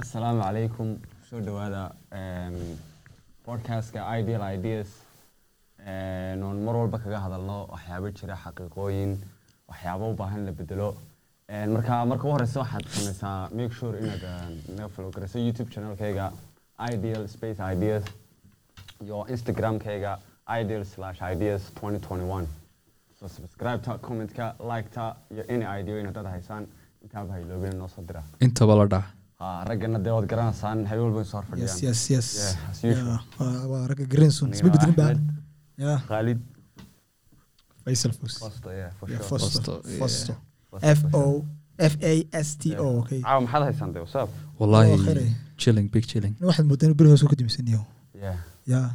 asalaamu calaykum soo dhawaada podcastka ideal ideas. Oon mar walba kaga hadalno waxyaabo jira xaqiiqooyin waxyaabo u baahan la bedelo marka marka u horeysa waxaad sameysaa make sure inaad naga follow youtube channelkayga ideal space ideas iyo instagramkayga ideal slash ideas 2021 so subscribe ta commentka like ta iyo any idea in haddaad haysaan intaaba hayloobina noo soo dira. Intaba la dhaca raggana dee waad garanaysaan habeen walba soo hor yes fadhiyaan yes yes. Yeah, as usual. Yeah, waa- waa ragga greenson isma bedelin ba Ahmed, yeah. Khalid. Faisal fos Foster, yeah, for Yeah, sure. Foster. Foster, yeah. Foster. Foster, f o f a s t o okay. Caawa maxaad haysaan dee what's up? Waa khayr. wallahi chilling big chilling. Waxaad moodaa inuu beri hoos ka dimsan yaho yeah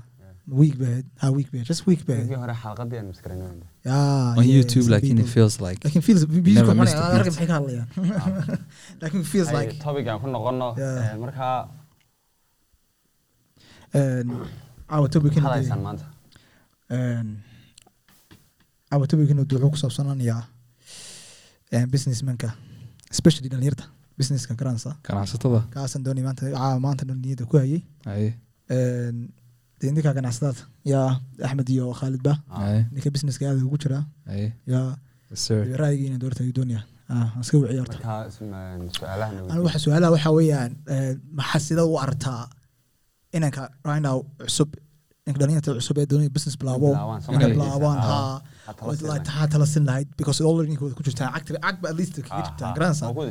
yeah week bad ha week bad just week bad markii hore xalqadii aan yeah on yeah, youtube some laakiin it people- feels like laakiin feels music Never missed a arag beat. ka hadlayaan laakiin feels like topic aan ku noqono eh, markaa caawa topican maxaad haysaan maanta caawa topican wuxuu ku saabsananayaa businessmanka especially dhalinyarta businesska garanaysa ganacsatada kaasaan doonay maanta caawa maanta dhan niyadda ku hayay ninka ganacsadaad yaa axmed iyo khaalid ba. Ah, ninka businesska aada ugu jiraa ra'yigiina doorta doonaya ah iska horta su'aalahan anigu waxa su'aalaha waxaa weeyaan eh, maxaa sida u aragtaa inanka right now cusub ninka dhalinyarta cusub ee doonaya business bilaabo bilaabaan, inay ah, haa. ha tala taa tala sin lahayd because already ninkooda ku jirtaa cagta at least kaga Ah, jirtaa ah,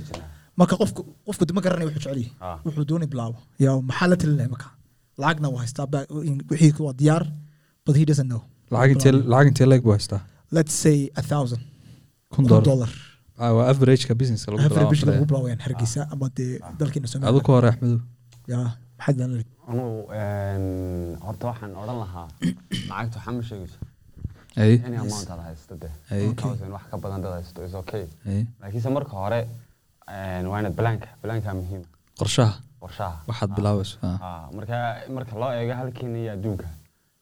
jirnaa. marka qofku qofku ma garanaya wuxuu jecel yahay. Ah, wuxuu doonay bilaabo. Yaa maxaa la talin lahay marka lacagna waa haystaa wixii waa diyaar but he doesn't know. Lacag intee lacag intee leeg buu haystaa? Let's say a thousand. Kun dollar. Ah, waa averageka businesska lagu average bilaawayaan hargeysa ama dee dalkeena adu soomaaliya ka hore axmedow yaa maxaad lan anugu horta waxaan odhan lahaa lacagta waxaa ma sheegayso. Any amount aad haysto dee? Thousand wax ka badan dad haysto is okay. Laakiinse marka hore waa inaad blanka blanka muhiim. Qorshaha qorshaha waxaad Ah. bilaabayso ah. Ah, marka marka loo eego halkeena iyo adduunka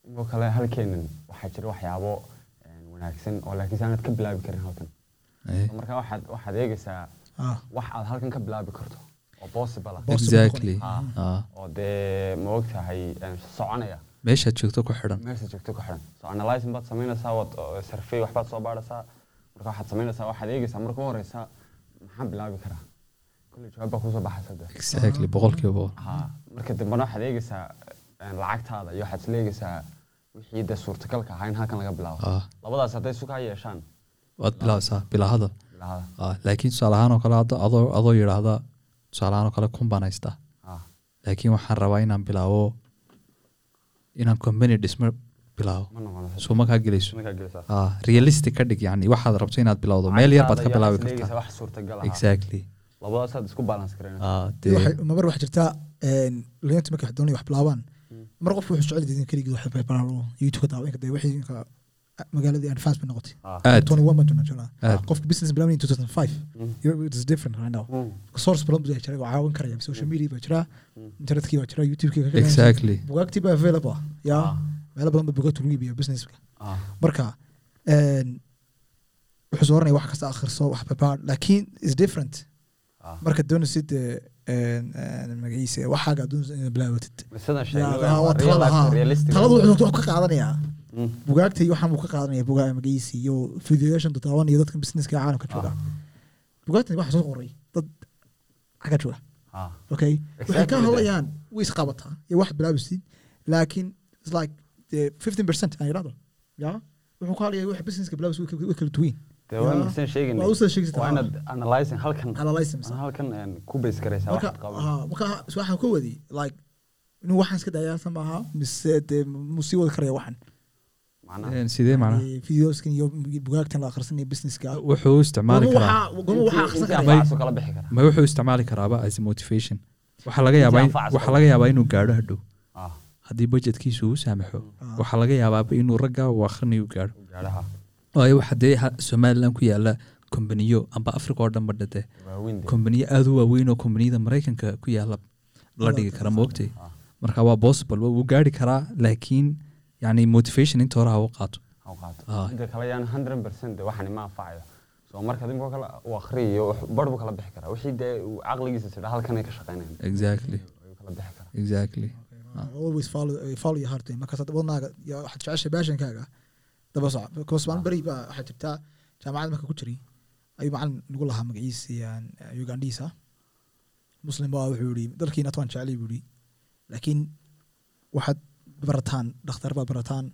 inkoo kale halkeenan waxaa jira waxyaabo een, wanaagsan oo laakiinse aanad ka bilaabi karin halkan. Aye marka waxaad waxaad eegaysaa wax aad halkan ka bilaabi karto oo possible ah. Exactly. Oo dee ma ogtahay een, soconaya? Meeshaad joogto ku xidhan. Meesha joogto ku xiran so analyzing baad samaynaysaa waad survey waxbaad soo baadhaysaa. Marka waxaad samaynaysaa waxaad eegaysaa. Marka u horeysa maxaan bilaabi karaa jawaab ku soo boqolkiiba boqol marka dambena waxaad eegaysaa een, lacagtaada iyo waxaad isla eegaysaa wixii dee suurtagalka ahaa in halkan laga bilaabo labadaas hadday sukaa yeeshaan waad bilaabaysaa bilaa hadal bilaahada ah laakiin tusaale ahaan oo kale adoo adoo yidhaahda tusaale ahaan oo kale kun baan haystaa laakiin waxaan rabaa inaan bilaabo inaan company dhismo bilaabo soo ma kaa gelayso ah realistic ka dhig yani waxaad rabto inaad bilowdo meel yar baad ka bilaabi kartaa exactly ah mabar waxaa jirtaa dhalinyarta markay doonaya wax bilaabaan mar qofku wuxuu yahay in keligii wax bilaabo youtube ka daawo inka wixii inka magaaladii advance bay noqotay. Ah. Twenty one baan aad. Qofka business bilaabay in two thousand five. Mm. it is different right now. Mm. source badan baa jira oo caawin karaya social media baa jira internetkii baa jira youtubekii baa jira. Exactly. Bugaagtii baa available Ah. meelo badan baa bugaagta lagu iibiya businesska. Ah. Marka wuxuu soo oranaya wax kasta akhriso wax prepare laakiin is different. ah marka doonaysid eh, een, een, magaciisa inaad Yaa, waa talada real haa. life realistic taladu wuxuu ka qaadanayaa. Mm. bugaagta iyo waxaan buu ka qaadanaya bugaa magaciisa iyo videoyashan dadaawan iyo dadka businesska caalamka jooga. Bugaagtan waxa soo qoray dad xagga jooga. Ah. Okay waxay ka hadlayaan way isqabataa iyo wax bilaabisid laakiin it's like fifteen percent aan idhahdo ya wuxuu ka hadlaya wax businesska bilaabis way kala- way kala duwan dee waa Yaa. misan sheegin waa u soo sheegaysa waa inaad analyzing halkan. Analysis aan halkan een, ku base garaysaa marka waxaad qaban ah, marka waxaan ka wadi like inuu waxaan iska dayaa maaha mise dee mu sii wadi karaya waxan macnaha. Een, sidee macnaha? videoskan iyo bugaagtan la akhrisanaya businesska. Wuxuu u isticmaali karaa. ma wuxuu karaaba as a motivation. Waxaa laga yaabaa in- anfacayso. waxaa laga yaabaa inuu gaadho hadhow. Ah. Haddii budgetkiisu uu saamaxo Ah. waxaa laga yaabaaba inuu ragga uu akhrinayo gaadho waayo waxa dee somaliland ku yaalla kombaniyo amba africa oo dhan badha dee waaweyn dee. kombaniyo aad u waaweyn oo kombaniyada maraykanka ku yaalla la dhigi kara moogtay Ah. marka waa possible wuu gaari karaa laakiin yani motivation inta hore ha u qaato. Ah. inta kale yaan 100% de waxani ma anfacayo so so marka imika kale uu akhriyayo wax- bar buu kala bixi karaa. Wixii dee uu caqligiisa sidha halkanay ka shaqeynayan exactly. Ayuu kala bixi karaa. Exactly. Always follow follow your heart markaas wadnaaga waxaad jeceshay baashankaaga daba soco because maalin beri baa waxaa jirtaa jaamacad marka ku jiray ayuu macalin nagu lahaa magaciisa ugandhiisa muslim baa wuxuu yihi dalkiina waan jeclay buu yihi laakiin waxaad barataan dhakhtar baad barataan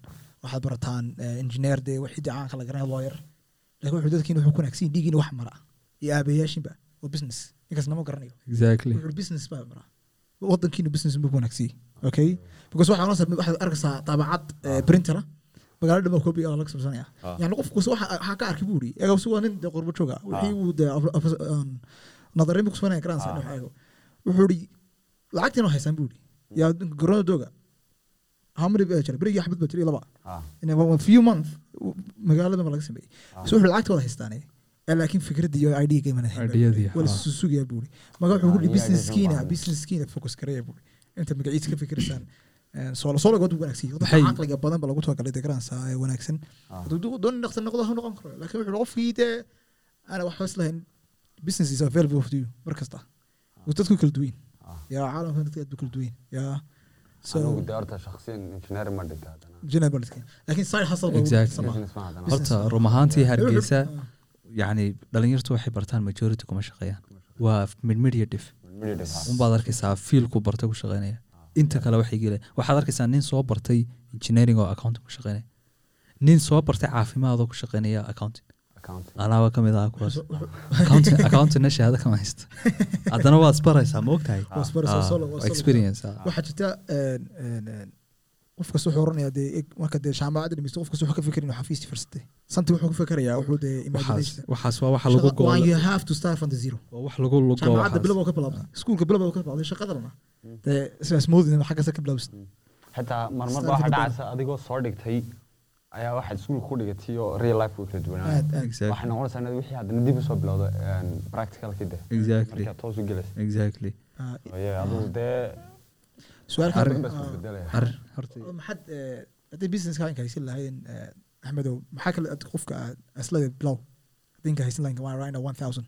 waxaad barataan engineer dee wixii dee caanka la garanaya lawyer. Laakiin wuxuu dadkiina wuxuu ku wanaagsan dhiigiina wax mara. Iyo aabayaashinba waa business. Ninkaas nama garanayo. Exactly. Wuxuu business baa mara. Wadankiina business buu ku wanaagsan okay? Because waxaa arkaysaa daabacad printera magaalada dhan copy laga samsanaya Ah. yani qofku waxa waxaa ka arkay buu yidhi eega si waa nin dee qurbo jooga. Wixii uu dee nadarin buu kusuganaya garanaysa Ah. dhex eego. Wuxuu yidhi lacagtiina haysaan buu yidhi. Yaa garoona dooga. Hamri baa jira? Berigii axmed baa jiray laba. Ah, in a few month magaalada ma laga sameeyey. Ah. so wuxuu lacagta wada haystaane ee laakiin fikradda iyo idga imana Ideyadii, wala ah. susugayaa buuri maga wuxuu Ah, kudhi businesskiina idea businesskiina focus gareeya buuri inta magaciisa ka fikiraysaan wanaagsan dadka Maxay- caqliga badan ba lagu talagalay dee ee wanaagsan hadduu doon dhaqsa noqdo ha noqon karo laakiin wuxuu qofkii dee ana waxba islahayn business is available for you mar kasta Wuu dadku kala duwan Ah. yaa caalamka dadka aad bu kala duwan yaa horta laakiin side hustle run ahaantii hargeysa yacni dhalinyartu waxay bartaan majority kuma shaqeeyaan waa midmedia dif unbaad arkaysaa fiilku bartay ku shaqeynaya inta kale waxay gele waxaad arkaysaa nin soo bartay engineering oo accounting ku shaqeynaya. Nin soo bartay caafimaadoo ku shaqeynaya accounting. Accounting. anaaba ka mid ah kuwaas. Accounting accountingna shahaado kama haysta. Haddana waad isbaraysaa ma ogtahay? Ah, experience ah. waxaa jirta een, een, een, qof kasta wuxuu oranaya dee eg- marka dee jaamacadda dhimeysto qof kasta wuxuu ka fikir inuu xafiis farsatay santi wuxuu ka fikirayaa wuxuu dee waxaas waa waxa lagu Shaqa- go waa you have to start from the zero? Waa wax lagu lugo jaamacadda bilow ka bilaabday iskuulka bilow ka bilaabday shaqadana moodin xaggasa ka bilaabsid xitaa marmar Start baa waxaa with the dhacaysa adigoo soo dhigtay ayaa waxaad iskuulka ku dhigatay oo real life uu kala duwanaa waxay noqonaysaa inaad wixii haddana dib u soo bilowdo practicalkii de markaa toos u gelaysa exactly. Adigu dee maxaad haddii businesska inka haysan lahayn axmedow maxaa kale qofka aad aslada bilow haddii inka haysan lahayn waa right now one thousand.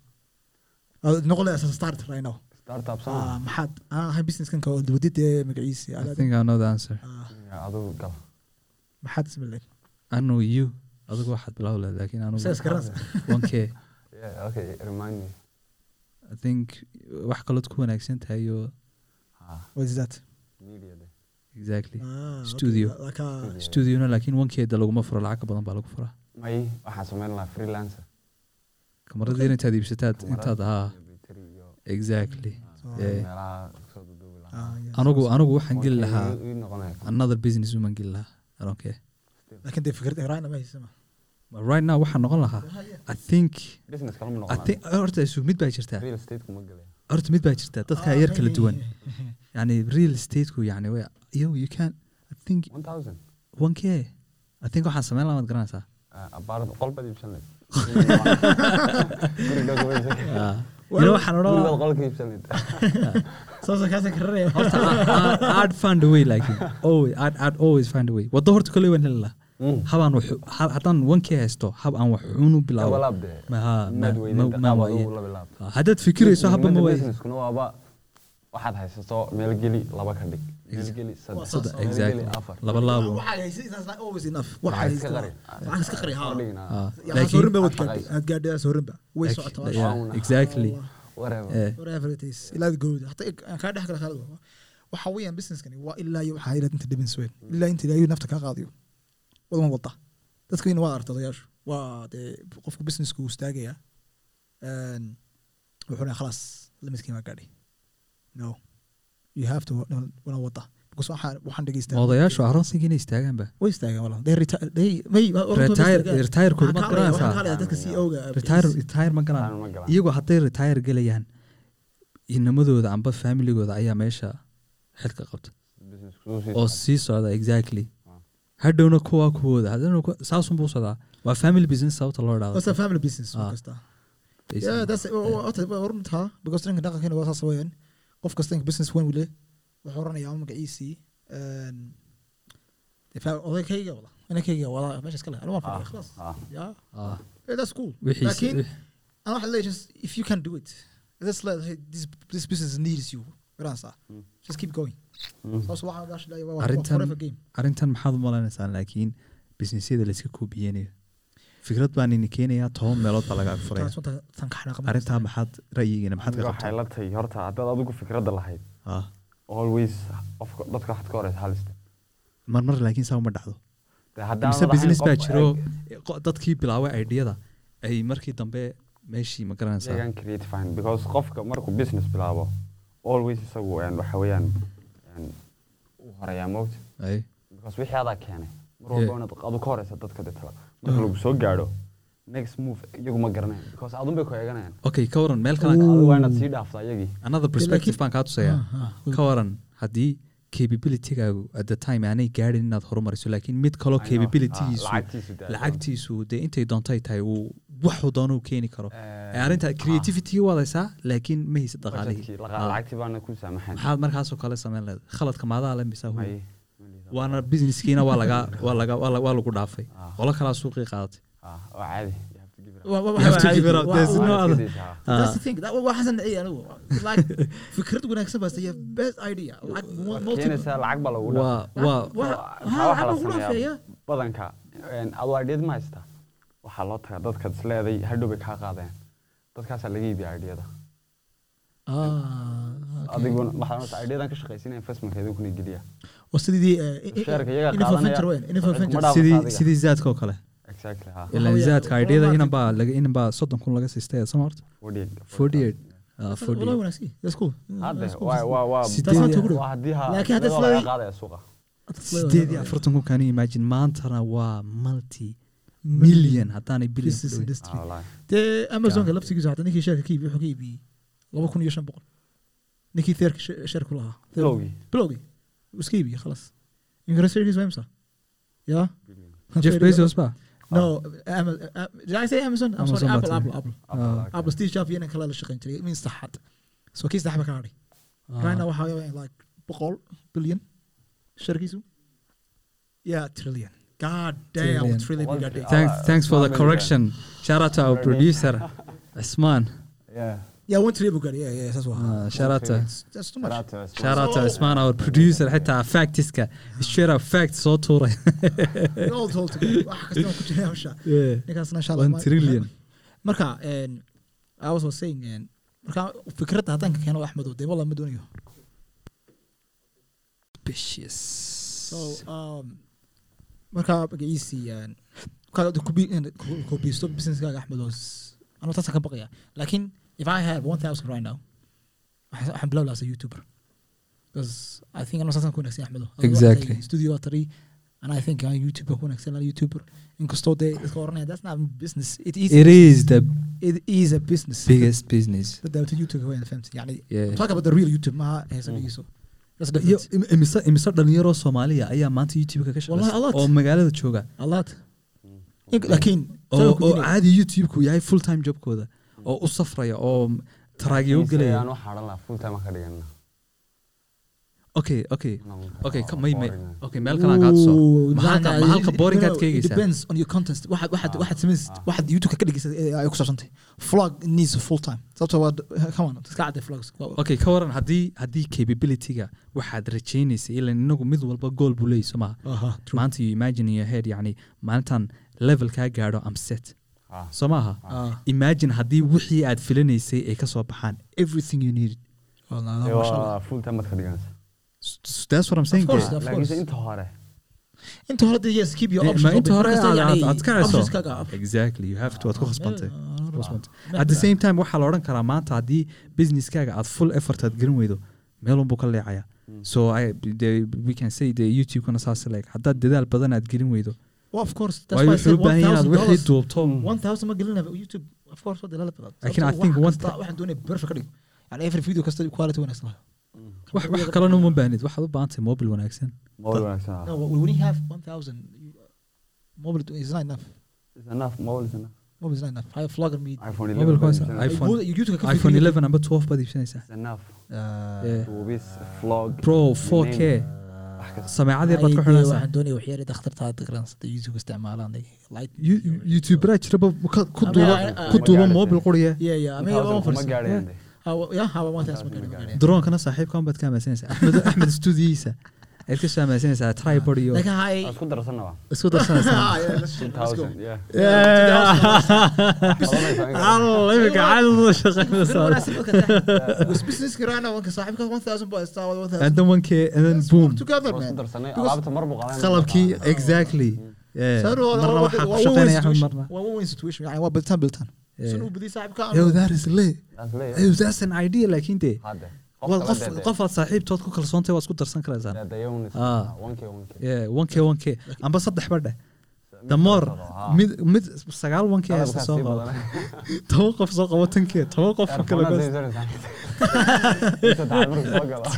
Noqon lahaa as a start right now maxaad aan ahay businesskan ka wadid ee magaciisa I think I know the answer. Ah, maxaad ismi lahayd? I know you. Adigu waxaad bilaw lahayd laakiin anigu Sidaas garanaysa. 1k Yeah, okay remind me. I think wax kalood ku wanaagsan tahay iyo Ah, what is that? Exactly. Ah, okay, Studio. like a- Studio. studiona laakiin 1k da laguma furo lacag ka badan baa lagu furaa may waxaan samayn lahaa freelancer. Kamaradiina intaad iibsataad intaad haa exactly. Ah, anigu anigu waxaan geli lahaa. Another business uman geli lahaa. I don't care. Dee fikrad right now ma haysama But right now waxaan noqon lahaa I think think horta isu mid baa jirtaa. Horta mid baa jirtaa dadka Ah, yar kala duwan. Yani real estateku yani way yo you can I think 1000 1k I think waxaan samayn lahaa maad garanaysaa. Iibsan raraya. horta I- I- I'd find a way laakiin always I'd, I'd always find a way waddo horta kolley waan heli lahaa Mm. habaan haddaan 1k haysto hab aan wax xun u bilaabo Dabalaab dee. Ma- ha, Maad ma- weydiin, ma- ma qaab waaye. adigu la bilaab. Haddaad fikirayso habba ma waaba waxaad haysato meel geli laba ka dhig Waxa weeyaan businesskani waa ilaa iyo waxaa ilaad inta dhibin sweyn. Ilaa inta ilaahay nafta kaa qaadiyo. Wada. Waa odayaashu. Waa dee uu istaagayaa. Khalaas gaadhay. No. Odayaashu aroonsiga inay istaagaanba way ma galaan galaan. iyagoo hadday retire gelayaan inamadooda amba familigooda ayaa meesha xilka qabta oo sii socda exactly Ah. hadhowna kuwa kuwooda saasunbuu socdaa waa family business sababta loo dhaado qof kasta business one wile wuxuu oranaya ama magaciisii arintan maxaad u malaynaysaa laakiin businessyada la iska koobiyeenayo fikrad baan ini keenayaa toban meelood baa laga arrintaa maxaad ra'yigiina maxaad waxay la tahay horta haddaad adigu fikradda lahayd Ah, always qofka dadka waxaad ka horeysa halista marmar laakiin saa uma dhacdo mise business baa jiro dadkii bilaabay ideyada ay markii dambe meeshii ma garanaysaa iyagan create fine. Because qofka markuu business bilaabo always isagu waxa weeyaan uu horeeyaa moogta Ay, because wixii adaa keenay mar walba inaad adu ka horeysa dadka detala marka lagu soo gaadho. Next move iyagu ma garanayan because adun bay ku eeganayaan okay ka waran meel kale waa inaad sii dhaaftaa iyagii. Another perspective baan kaa tusayaa. Ah, ah. ka waran haddii capabilitygaagu at the time aanay gaadhin inaad horumariso laakiin mid kaloo capabilitygiisu Ah, lacagtiisu dee- intay doontay tahay uu waxuu doono uu keeni karo. Eh, ee arrinta creativity wadaysaa laakiin ma haysa dhaqaalihii maxaad markaasoo kale samayn leedahay? Khaladka maadaa le misaa waana businesskiina waa laga waa laga waa la- waa lagu dhaafay. Ah. qolo kalaa suuqii qaadatay fikrad wanaagsan badanka. Adoo ma haystaa waxaa loo tagaa dadkaad isleeday hadhow bay kaa qaadeen. Dadkaasaa laga iibiya ideada Ah. Adiguna waxaa noqota ideadan ka shaqaysinaya investmentka idinkuna geliya waa sidii i- i- Sheerka iyaga Info qaadanaya. Venture weyn, Info Kuma Venture. dhaafaysa sidii adiga. sidii zaadka oo kale exactly ha Waxa ilan weeye, zaadka wallahi ideada maaragtay- inan baa laga inan baa soddon kun laga siistay soo marta 48 48 That's- 48 wallahi wanaagsan. That's cool. hadde That's cool. waa waa waa Sideed That's not too waa haddii ha Laakiin hadda iyadoo laga isla- qaadaya suuqa That's sideed iyo wallahi- afartan kun kaani imagine maantana waa multi million haddaanay billion ku Business dhaweyn industry. Wallahi. dee amazonka laftigiisa hata ninkii sheerka ka iibiye wuxuu ka iibiyey laba kun iyo shan boqol ninkii theerka sheer ku lahaa. Bilowgii. iska iibiyey khalas. Inkarasirkiis waa imsa ya jeff bezos ba no did I say Amazon? I'm sorry Apple Apple tiri. Apple Ah. Apple Steve Jobs iyo nin kale la shaqayn jiray min saxad so kii saxba ka hadhay right now waxaa weeye like boqol billion? Sheerkiisu yeah trillion. God damn Trillion. thanks Ah, thanks for the correction. Shout out to our producer Usman Yeah. Yeah one trillion buu gaadhay yeah yeah Ah, shout out to that's too much. Shout out to us. shout out to Usman our producer xitaa factiska straight up fact soo tuuray all told together wax kasta oo ku jira hawsha Yeah. ninkaasna insha Allah one ma- trillion. marka een, I was was saying een, marka fikradda haddaan ka keeno axmedow dee walla ma doonayo Ambitious. so um, marka magaciisii een, markaad kubi- in- ku- kubiisto businesskaaga axmedow s- anuu taasa ka baqaya laakiin if I had 1,000 right now, waxaan bilow as a YouTuber. Because I think anoo saasaan ku wanaagsan Axmedo. Exactly. Studio waa tarii. And I think aan YouTuber ku wanaagsan lahaa YouTuber. Inkastoo dee that's not business. It is, it is the it is a business. Biggest business. Dadawta YouTube way fahmti. Yani yeah. talk about the real YouTube maaha eh, heesadigiiso. Mm. imise imise dhalinyaroo soomaaliya ayaa maanta youtube-ka ka oo magaalada jooga laakiin oo caadi youtube-ku yahay full time jobkooda oo u safraya oo taraagiyo gelaya. okay okay. Okay may may. okay meel kalaa kaa tuso mahalka mahalka uh, borinkaad ka eegeysaa depends on your content. Waxaad waxaad waxaad samaysay waxaad youtube ka dhigeysa eh, ay ku saabsantay vlog needs full time. Sababtoo waa come on iska caday vlogs. Okay ka waran haddii haddii capability-ga waxaad rajaynaysay ilan inagu mid walba goal buu leeyahay soo maha maanta you imagine your head yacni maalintan level kaa gaadho am set soo maaha? Imagine haddii wixii aad filanaysay ay ka soo baxaan everything you needed that's what aad time waxaa la odhan karaa maanta haddii businesskaaga aad full effort aad gelin weydo meelun buu ka leecayaa so I, the, we can say the youtube saas like haddaad dadaal badan aad gelin weydo ma gelina youtube of course wa develop laakiin i think one waxaan doonaya perfect ka dhigo yani every video kasta quality wanaagsan lahaa. Wax wax kalena uma baahnid waxaad u baahan tahay mobile wanaagsan. Mobile wanaagsan. No we only have 1000 uh, mobile is not enough. Is enough. Mobile is enough. Mobile is not enough. High vlogger me iphone 11 iphone iphone 11 amba 12 baad iibsanaysaa enough. Uh, yeah. vlog pro 4k yeah it. sameecad yar baad ku Ay, dee, xidhanaysaa waxaan doonaya waxyaari dhakhtarta hadda garansada youtube isticmaalaan they light You- youtuberaa jiraba ku duuba mobil quriya droonkana saaxiibkan baad ka amaasanaysaa axmed axmed stuudiyihiisa ayaad ka soo amaasanaysaa tribod iyo Laakiin hay- Waa isku darsanaba isku darsanaysaa Ah, yeah, let's- let's go. 2000 yeah alla imika caadada shaqaynaysaa Because business kirana wanka saaxiibka 1000 baa istaa 1000. and then one k and then Let's boom work together Waa isku man. darsanay Because- alaabta mar buu qaadan qalabkii exactly Yeah. Saan waa- marna waa- waxaa ku waa shaqaynaya win-win axmed situation. marna Waa win-win situation. Yani waa biltaan biltaan. Yeah. Sun uu badiyo saaxiibka aan- yo that is lit Taas leeyahay. yo that's an idea laakiin dee Qofaad saaxiibtood ku kalsoontay waad isku darsan karaysaan dee- dee unis- Ah. one K, one K. Yeah, one k one k amba saddex badhe Mid the more kale qabo, mid sagaal one k ah. haysta soo qabo toban qof soo qabo tan k toban qof kale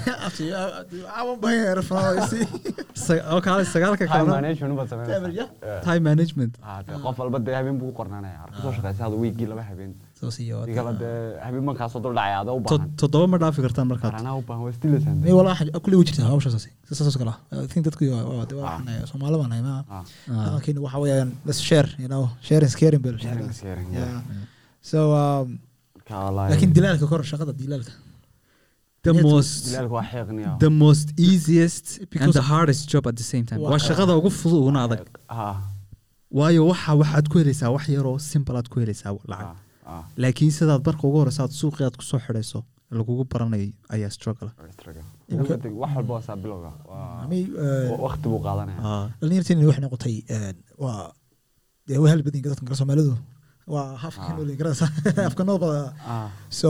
kale sagaalka Time kale management baad samaynaysaa. Yeah. Yeah. time management Ah, dee qof walba dee habeen buu qornaanaya. Ar ku soo shaqaysa hada weekii laba habeen. Toddoba ma dhaafi kartaan markaad Qaranaa u baahan, waa stilasaan dee. May walaa xaj- kulli way jirtaa hawshaas. Kale. I think dadku waa- waa- waa- waxaan nahay, Soomaali baan Ah, Ah. dhaqankeena waxa weeyaan, let's share, you know, sharing is caring baa la sharing sheegaa. is caring, yeah. Yeah. So, um, laakiin dilaalka kor shaqada dilaalka the most the most easiest and Because- the hardest job at the same time Waa- shaqada ugu fudud uguna adag Ah, waayo waxa waxaad ku helaysaa wax yaroo simple aad ku helaysaa lacag. Laakiin sidaad barka ugu horeysa aad suuqii aad ku soo xidhayso lagugu baranayo ayaa struggle Waa struggle. Imika- Deg- wax walba waa saa bilowga. Waa- I mean, wa- waqti buu qaadanaya. ah dhalinyarteeni waxay noqotay een, waa dee waa hal badan dadka kale Soomaalidu waa half Ah. ka nool garasa afka nool bada Ah, so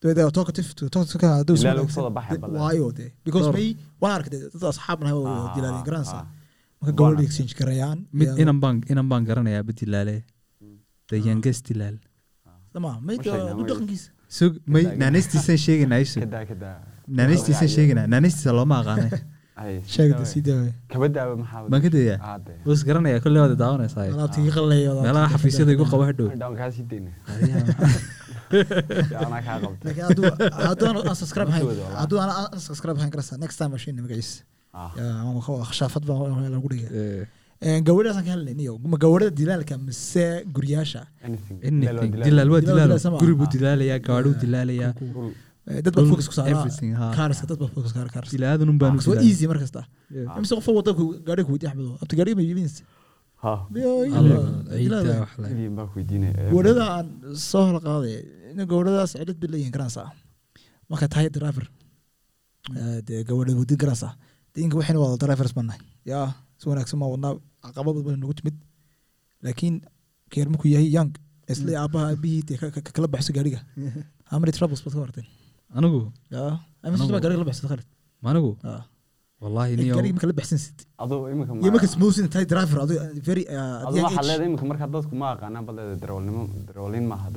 they they are talkative to talk to ka those Dilaal ugu soo baxay badan. waayo de because Door. may waan arkay dee dad asxaab nahay oo ah, dilaalin garansa ah. marka Waan gobol arkay. exchange garayaan mid inan baan inan baan garanayaa badilaale the youngest dilaal may Ma sheegnaa, naanaystiisa looma aqaanay baan ka dayaa Ah, wus garanayaa kolley waad daawanaysaa meelaha xafiisyada igu qabo hadhow hadduu aan subscribe hayn Waqtigooda waa. hadduu aan aan subscribe hayn garasa next time machine Ah, ka khashaafad baa lagu dhigay Eh, Een, gabadhaasaan ka helnay niyo ma gabadhada dilaalka mise guryaasha anything. anything. Dilaal waa dilaal waa Dilaal dilaal dilaal sama. guri buu dilaalayaa gaadhuu dilaalayaa Dhul. Eh, dad baa focus ku dad baa focus baan easy mar kasta imise qof wada gaadhi axmedo gaadhi ma iibinaysa aan soo hal qaaday in gabadhadaas cilad bay leeyihiin garansa marka tahay driver. Dee gabadha wadin garansa inka waxayna wada drivers baan nahay yaa si wanaagsan maa wadnaa caqabad badan nagu timid. Laakiin keer markuu yahay young isla aabaha aabihii kala baxso gaadhiga. How many troubles baad ka warteen anigu gaadhiga la baxsada khalid? Manigu marka imika ma- iyo marka smoothing tahay driver adu very uh, aduu young waxaad age. leedahay imika markaa dadku ma aqaanaan leedahay darawalnimo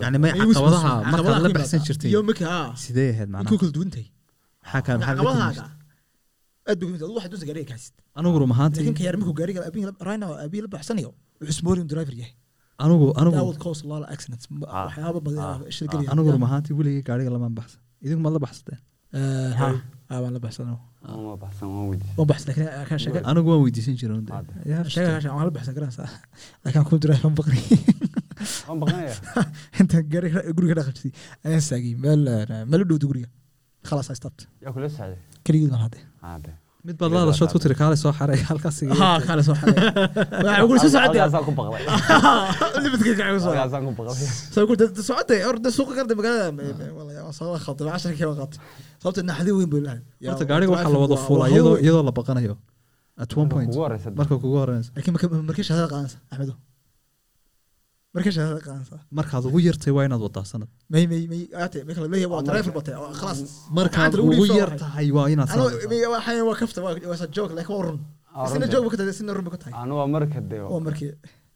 yani caqabadaha la baxsan jirtay. iyo marka sidee ahayd kala maxaa ka caqabadahaaga timid aad bay adu waxaad doonta gaariga kaasid anigu rum ahaantii laakiin ka yar markuu gaariga abiin rayna abiin la baxsanayo wuxuu smoothing driver yahay. Anigu that anigu would cause a lot of accidents. M- waxyaaba badan shil geliya anigu rum ahaantii weligay gaariga lamaan baxsan. Idinku maad la baxsateen? Ha waan la baxsano Uma baxsan, waan weydiisay. waan baxsan laakiin kan sheega anigu waan weydiisan jiray un dee. Hadda. Yeah, sheega kan waan la baxsan garanaysaa laakiin ku driver ma baqri. Waan baqanayaa. inta gaariga guriga dhaqajisay ayaan saagay meel meel u dhowda guriga kula socday. keligii baan hadde mid baad laada shood ku tiri kaale soo xaray halkaas ha kale soo xaday waxa ugu soo socday Halkaasaan ku baqday. libadka ka soo Halkaasaan ku baqday. soo ku dad socotay orda suuqa garda magaalada wallahi waan soo khalday casharka ka waqt sababta naxdi weyn buu lahayd horta gaariga waxaa la wada fuulaa iyadoo iyadoo la baqanayo at one point. marka kugu horeysa laakiin marka markii shahada qaansa axmedo markaad ugu yartay waa inaad wadaa sanad may may may aate may kala leeyahay waa driver batay khalaas markaad ugu dhiibso yar waxay. tahay waa inaad ano sanad wadaa. may waxay waa kafta waa waa sa joke laakiin waa run Ah, sina runtii. joke ku tahay sina run ku tahay Anu waa marka dee, waa markii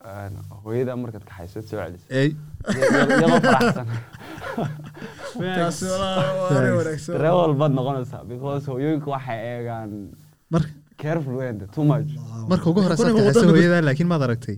een, hooyada markaad kaxayso soo celisay. Darawal baad noqonaysaa because hooyooyinku waxay eegaan marka careful weyn, too much. marka ugu horeysa Kuna kaxaysa wadada- hooyadaa laakiin maad aragtay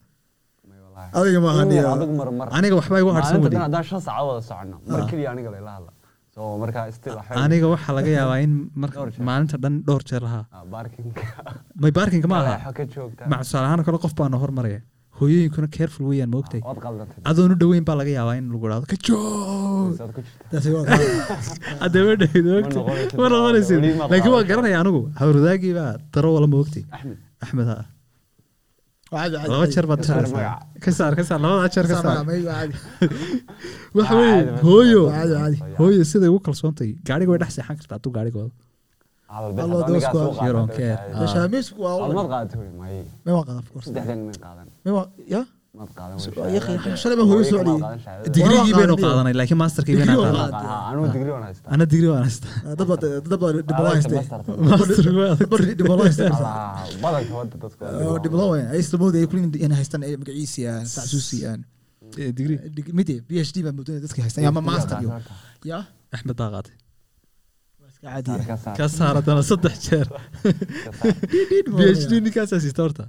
adiga ma Anigu haniya adigu mar mar aniga waxbaa igu harsan maalinta weli dhan haddaan shan saacadood wada socono mar Ah. keliya aniga layla hadla so marka still waxay- aniga waxaa laga yaabaa in maalinta dhan dhowr jeer lahaa Ah, may baarkinka ma aha mac tusaale ahaan kale qof baana hormaraya hooyooyinkuna careful weeyaan ma ogtay waad qaldantay adoon u dhoweyn baa laga yaabaa in lagu dhahdo ka joog Saad ku jirta taasi waa adama dhahid Ma noqonaysid. ma ma laakiin waa garanaya anigu hawradaagii baa daro wala ma ogtay axmed ha laba jeer baad Ka saar tiraysaa magaca. ka saar ka saar labada jeer ka saar may caadi waxa Ah, weeye caadi bas. hooyo caadi caadi hooyo siday ugu kalsoontay gaadhiga way dhex seexan kartaa hadduu gaadhigooda Ah. digrigii baynu qaadanay laakiin masterkii bayna Degree waa qaadan qaadan. Ah, anigu degree waan haystaa ana digri waan haystaan ay magaciisi aan tacsuusi aan digri mid PhD baa moodayay dadka haystaan ama master ya axmed baa qaatay ka saar, haddana saddex jeer ka saar. phd ninkaasaa siista horta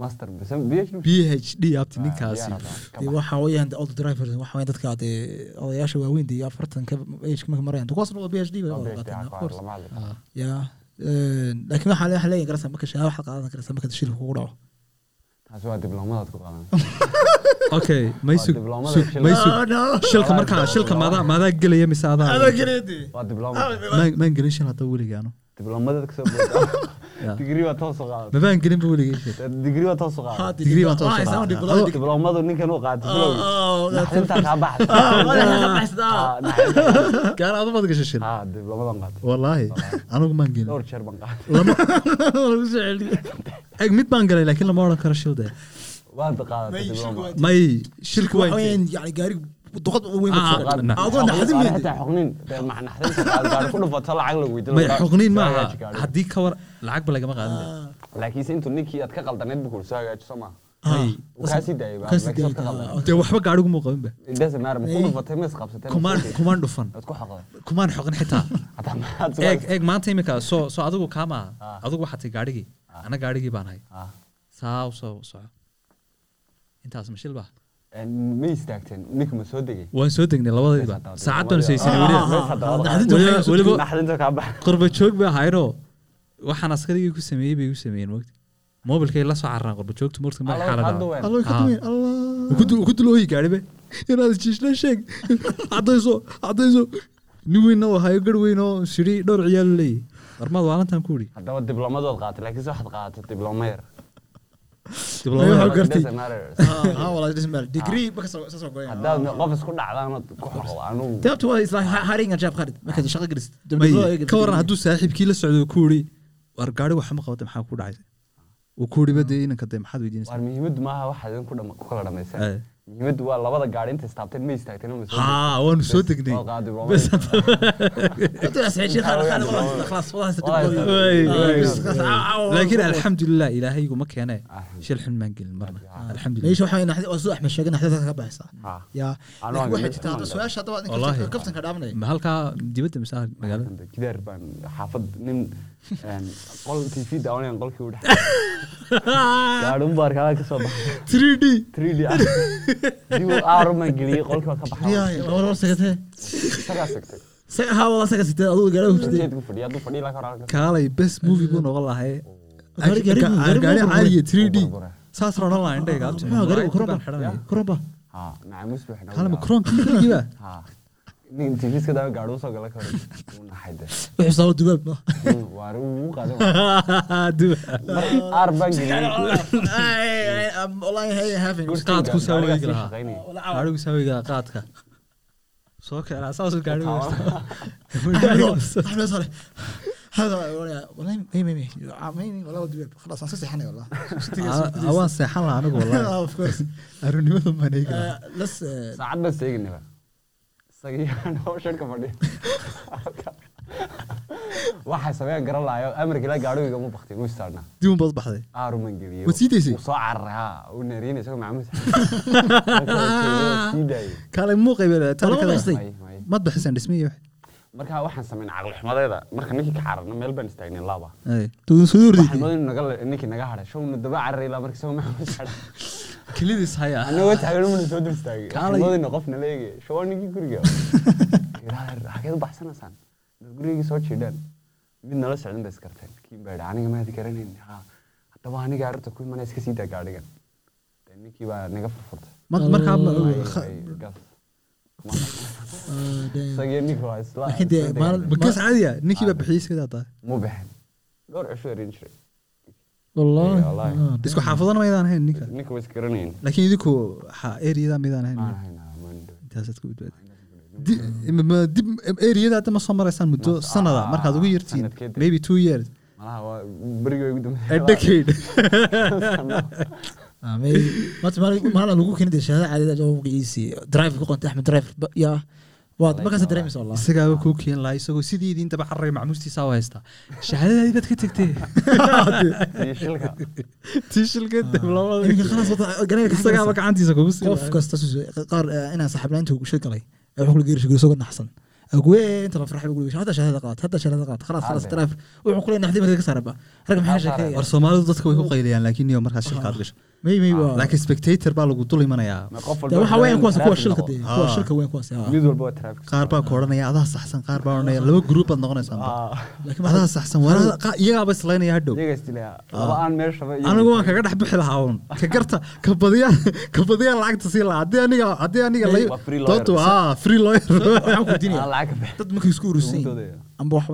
PhD. phd abti Ah, ninkaasi. diyaar hadda, ka dee bax. waxa weeyaan de old drivers waxa weeyaan dadka dee odayaasha waaweyn dee afartan ka age marka marayaan kuwaasna waa Waa wada PhD, qaataan ah. Ah. ya laakiin waxaa waxaa leeyahay garasa marka shahaado waxaad qaadan karaysaa marka shilka kugu dhaco. Okay may Waa sug dibloomada sug shil- may sug no shilka markaa shilka maadaa maadaa gelaya mise adaa maan gelin shil hadda weligay anu Dibloomadaad ka soo mabaan gelin ba weligay shil Degree waa toos u qaadan. Degree baan toos u qaadan. Dibloomadu ninkan uu qaatay bilowgii. Naxdintaa kaa baxday. Ah, naxdintaa. gaar aad baad gashay shil Ah, diblomadan qaatay. wallaahi anigu maan gelin Dhowr jeer baan qaatay. lama eg mid baan galay laakiin lama odhan karo shil de Waad qaadatay dibloma. may shilku waxa waa weeyaan yani gaari duqad weyn Ah, baa ah, adoo naxdin Waa weyn xitaa xoqnin. Dee ma naxdinta qaad- gaari ku dhufato lacag lagu weydiin. may xuqniin ma aha Hagaaji gaariga. haddii ka war lacag ba lagama qaadan de laakiinse intuu ninkii aad ka qaldaneed buu kula soo hagaajiso maaha baa qaldan. dee waxba gaadhigu muu qabin ba It doesn't matter, ma ku dhufatay ma isqabsatay ma kumaan dhufan kumaan xoqin xitaa. Eeg eeg maanta imika soo soo adigu kaa maaha Ah. adigu waxaa tay gaadhigii. Ah. ana gaadhigii baan hay. Ah, saa u soo soco intaas ma shil ba een, ma istaagteen ninka ma soo degay. Waan soo degnay Meesha hadda- saacad baan Ah, ah, ah, weliba qurba joog bay ahaydoo waxaan askarigii ku sameeyey bay u sameeyeen mogti mobilkay la soo ma xaalada weyn. Ah. duweyn allah ku dulooyi gaadhibe inaad jiishna sheeg caddayso caddayso nin u hayo gar weyn oo sidhi dhowr ciyaal leeyahy warmaad waalantan ku idhi haddaba diblomadood qaatay laakiinse waxaad qaadatay dibloma yar ah qof isku ku ka waran hadduu saaxiibkii la socdo ku idhi war gaadhi waxma qabata maxaa ku dhacay? Uu ku idhi bade inanka de maxaad weydiinaysaa waar muhiimaddu maaha waxaad idinku dhama- ku kala dhamaysaan Eh. muhiimaddu waa labada gaari inta istaabteen ma istaagteen ma soo haa waanu soo degnay. Bes laakiin alxamdulilah ilaahay iguma keene shil xun maan gelin marna. Alxamdulilah meesha waxaa soo axmed sheegay naxdada ka baxaysa. Ah. ya laakiin waxay jirtaa hadda su'aasha hadda waa Wallaahi. ninka kaftanka dhaamanaya ma halkaa dibadda mise ah magaalada? Gidaar baan xaafad nin een, qol tv daawanayan qolkii u dhex gaadhun baa arkaa ka soo baxay 3d 3D ah dib u aaru maan geliyey qolkii waa ka baxay isagaa sigtay haa wala saga sitee adigu gaariga hujtay jeedku fadhiya hadduu fadhiyi lahaa hore kaalay best movie buu noqon lahaye Gaari- caadiya 3d burbura. saas ronan lahaa indhayga gaariga koronba xidhanaya koronba ha nacamus buu xidhan kaalama koronkiiba ha tigidhka gaadho soo gala karo wixii soo dubaab ma waar wuu qaado aar baan qaadku saa weegi lahaa gaadhigu saa weegi lahaa qaadka soo keenaa saasuu gaadhigu awaan seexan lahaa anigu walaahi arurnimada maneegi lahaa saacad baan seeginayaa waxay sameeyaan garan lahayo amarkii la gaadhiga ma baktin u istaarnaa. Dib un baad baxday aaruman geliyo Waad sii daysay? Soo cararay ha uu neeriin isagoo macmuus sii Lama baxsay. May, may. mad baxisaan dhismiyo marka waxaan sameynay caqli xumadeeda. Marka ninkii ka cararna meel baan istaagnay naga ninkii naga hadhay showna daba cararay ilaa markii isagoo macmuus hadhay kelidiis haya anagoo taagan mana soo dul istaagay Kaalay. waxaan moodayna qofna la eegay show ninkii guriga hageed u baxsanaysaan dad gurigii soo jiidhaan mid nala socdin bay iskarteen kiin baa aniga maadi garanayn ha haddaba aniga arrinta ku imana iska sii daa gaadhigan Dee ninkii baa naga furfurtay markaa ninkii bakas caadiya baa bixiyey iskadaa tahay muu bixin dhowr cisho erin jiray isku xaafadana maydaan ahayn ninka ninka waa isgaranayn laakiin idinku eriyada midaan ahayn ah, dib eriyada hadda ma soo maraysaan muddo sanada ah, markaad ugu yartiin maybe two years malaha waa berigii ugu a dambeeyay decade ah, maalin lagu keenay shahaada caadada oo magaciisii drive ku qontay axmed drive yaa waad markaas dareemaysa wallahi isagaaba kuu keen lahaa isagoo sidii idiin daba carray macmuustiisa u haystaa shahaadadaadii baad ka tegtee iyo shilka tii shilka diblamada Iminka khalaas wada- gaariga ka isagaaba xagaysa. gacantiisa kugu sii qof kasta qaar eh, inaan saxibnaanta ugu shil galay ee wuxuu kula geeri shigay isagoo naxsan. Khalaas Hadda. drive wuxuu kula naxdii markaa ka saaraba. Rag maxay Hadda. sheekeeyaan war soomaalidu dadka way ku qayliyaan laakiin waa laakiin spectator baa lagu dul imanayaa waxa weeyaan kuwaas kuwa shilka dee kuwa Ah. shilka weyn kuwaas ah. mid walba waa traffic. Qaar baa ku odhanaya adaa saxsan qaar baa odhanaya. Laba gruup baad noqonaysaan Ah, laakiin adaa waxaa- saxsan qa- iyagaaba islaynaya hadhow anigu waan kaga dhex bixi lahaa un ka garta ka badiyaan ka badiyaan lacagta sii lahaa. Haddii aniga haddii aniga doontu ah free lawyer. Ah, dad markay isku doodaya. amba wax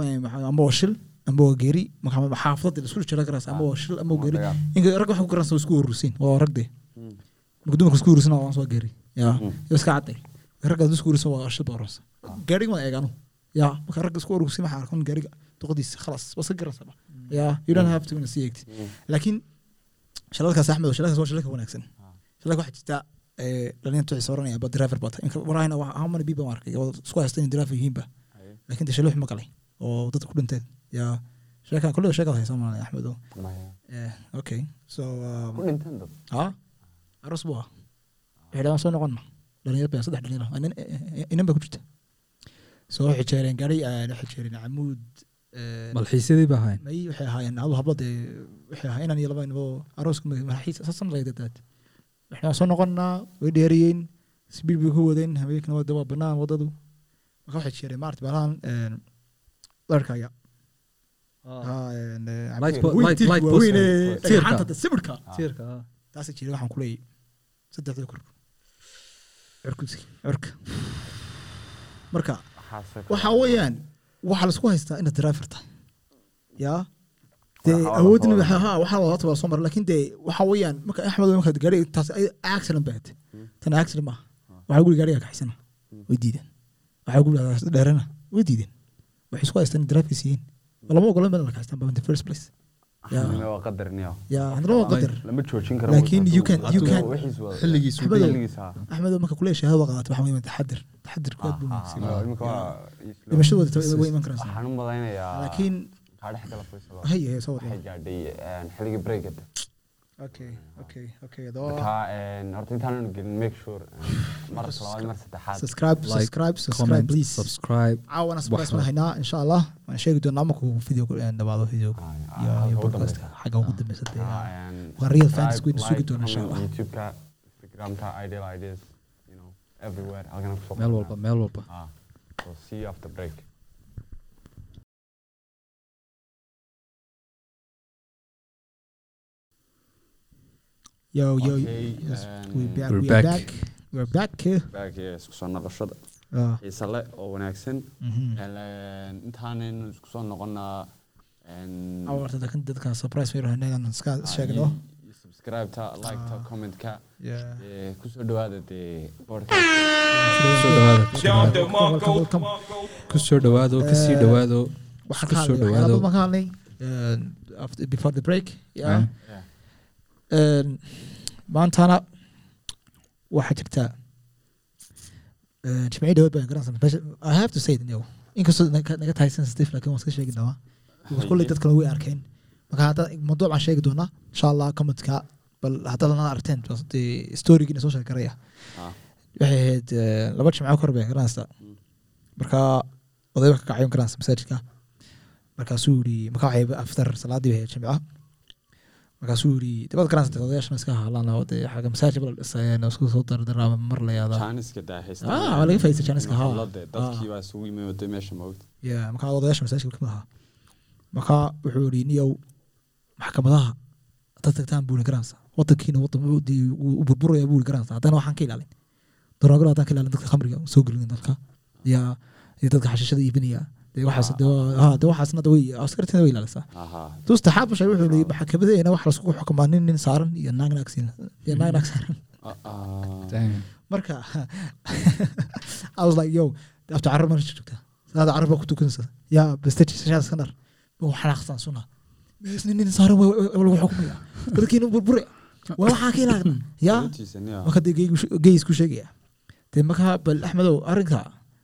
amba shil amba waa geeri marka xaafadda isku jira garas amba waa shil amba waa geeri. Dagaal. inka rag wax ku garanaysa waa isku urursan waa rag de marka dumarka isku urursan waa soo geeri. Ya iyo iska cadday ragga isku urursan waa shil booransa gaariga ma eegano ya marka ragga isku urursan waxa arkan gaariga duqadiisa khalas waa iska garanaysa ya you don't have to in see eegti laakiin shalalkaas axmed shalalkaas waa shalalka wanaagsan. Shalalka waxaa jirta ee dhalinta waxay sooranaya ba driver bata inka warahayna waa how many people markay oo isku haystaan in driver yihiinba. Laakiin de shalo ma galay oo dadka ku dhinteen yaa sheekan kulliga sheekada haysa maanay axmed oo Maya. Eh, okay. So um, aros buu ah xidhaan soo noqonna dhalinyaro badan saddex dhalinyaro inan inan baa ku jirta soo waxay jeereen gaari waxay jeereen camuud eh, malxiisyadii baa hayn may waxay ahaayeen adu hablad ee waxay ahaa inan iyo laba inabo arooska madaxiisa sasan laydadaad waxaan soo noqonnaa way dheeriyeen sbiid bay ku wadeen habeenkina wada waa banaan wadadu marka waxay jeereen maarta baalahan dharkaya marka Waxaase kale. waxa weeyaan waxaa la isku haystaa inaad driver tahay yaa dee waxa- ha waxaa wadaata waa soo mara laakiin dee waxa weeyaan marka axmed marka gaari taas ay accident baad tan accident maaha waxaa guri gaariga kaxisana way diideen. Waxaa guri dheerana way diideen. Waxay isku haystaan in driver siiyeen lama ogolan la kaxistaan in the first place? Lama joojin karo Laakiin you can- you can- xilligiisu xilligiisa, axmed marka kule shahaado qaadato waxa weeyaan taxadir taxadirku aad buu wada way iman karaysaa waxaan u malaynayaa laakiin kaa dhex gala Faisal. hay hay soo waxay gaadhay xilligii breakada okay okay okay marka een, horta intaanan gelin make sure mar labaad mar saddexaad subscribe Like, subscribe subscribe comment please. subscribe. Caawana subscribe Waxba. waan haynaa insha allah waan sheegi doonaa markuu video dhamaado video. Ah, ah, iyo dambeysa. xagga ugu dambeysa dee een, Waa real fans kuwayna sugi like, doona insha Allah. youtube-ka instagram-ka ideal ideas you know everywhere. Halkana ku soo meel walba meel walba Ah, so see you after break yo yo Okay, yes, um, we back We're we are back. back. We're back here. Back here isku soo noqoshada xiise leh oo wanaagsan intaanan isku soo noqonaa dadkan dadka surprise way rahnay inaan iska sheegno subscribe-ta like-ta comment-ka yeah ku soo dhawaada dee podcast ku soo ku soo ku soo dhawaado ka sii dhawaado waxaan Isku ka soo hadlay dhawaado. before the break yeah. Ah. Yeah. Maantana waxaa jirta. Jimcii dhawaad baan meesha i have to say it yow inkastoo naga tahay sensitive laakiin waan iska sheegi doonaa kulley dad kale way arkeen marka hadda mawduuc baan sheegi doonaa insha allah commentka bal haddaad nala aragteen dee storygiina soo sheegi karaya. Waxay ahayd laba jimco kor bay garanaysa marka odayba ka kacayon garanaysa masaajidka. Markaasuu yiri marka waxay aftar salaadii bay ahayd jimca markaasuu yiri dabad garanaysa odayaashana iska hadlaan oo dee xaga masaajid bala dhisayeen isku soo dardaraama mar la yaadaa. Jaaniska daa haystaan Ah, waa laga faa'iidaysta jaaniska, haa. Xafladde, dadkii baa isugu yimid waday meesha moogta ya marka odayaasha masaajidka ka mid ahaa marka wuxuu yiri niyow maxkamadaha haddaad tagtaan buuri garanaysa wadankiina wadan u- burburaya buuri garanaysa haddana waxaan ka ilaalin. Daroogada haddaan ka ilaalin dadka khamriga soo gelin dalka ya iyo dadka xashiishada iibinaya dee waxaas dee waa- ha dee waxaasna dee way ilaalisaa. Ahaa duusta xaabasha wuxuu yiri maxkamadeena wax lasku xukumaa nin nin saaran iyo naag naag siin iyo naag naag saaran. Damn. marka I was like yo after carab meesha joogtaa salaada carab baa ku tukanaysa yaa bastaji sashaad iska dhar buu xanaaqsan suna meesni nin saaran waa lagu xukumaya dadkiina burbure waa waxaa ka ilaalina yaa Runtiisa, nia. marka dee geygu- gey isku sheegaya. Dee marka bal axmedow arrinka